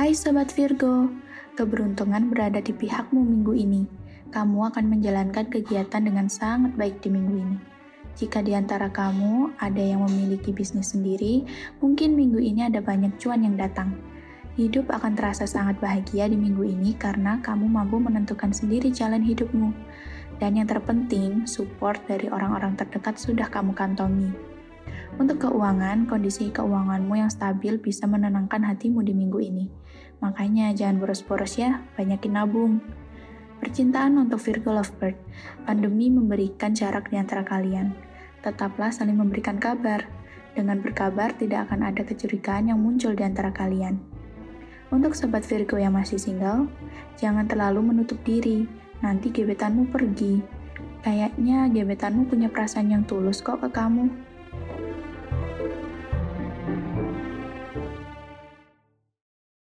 Hai Sobat Virgo, keberuntungan berada di pihakmu minggu ini. Kamu akan menjalankan kegiatan dengan sangat baik di minggu ini. Jika di antara kamu ada yang memiliki bisnis sendiri, mungkin minggu ini ada banyak cuan yang datang. Hidup akan terasa sangat bahagia di minggu ini karena kamu mampu menentukan sendiri jalan hidupmu. Dan yang terpenting, support dari orang-orang terdekat sudah kamu kantongi. Untuk keuangan, kondisi keuanganmu yang stabil bisa menenangkan hatimu di minggu ini. Makanya jangan boros-boros ya, banyakin nabung. Percintaan untuk Virgo Lovebird, pandemi memberikan jarak di antara kalian. Tetaplah saling memberikan kabar. Dengan berkabar, tidak akan ada kecurigaan yang muncul di antara kalian. Untuk sobat Virgo yang masih single, jangan terlalu menutup diri, nanti gebetanmu pergi. Kayaknya gebetanmu punya perasaan yang tulus kok ke kamu.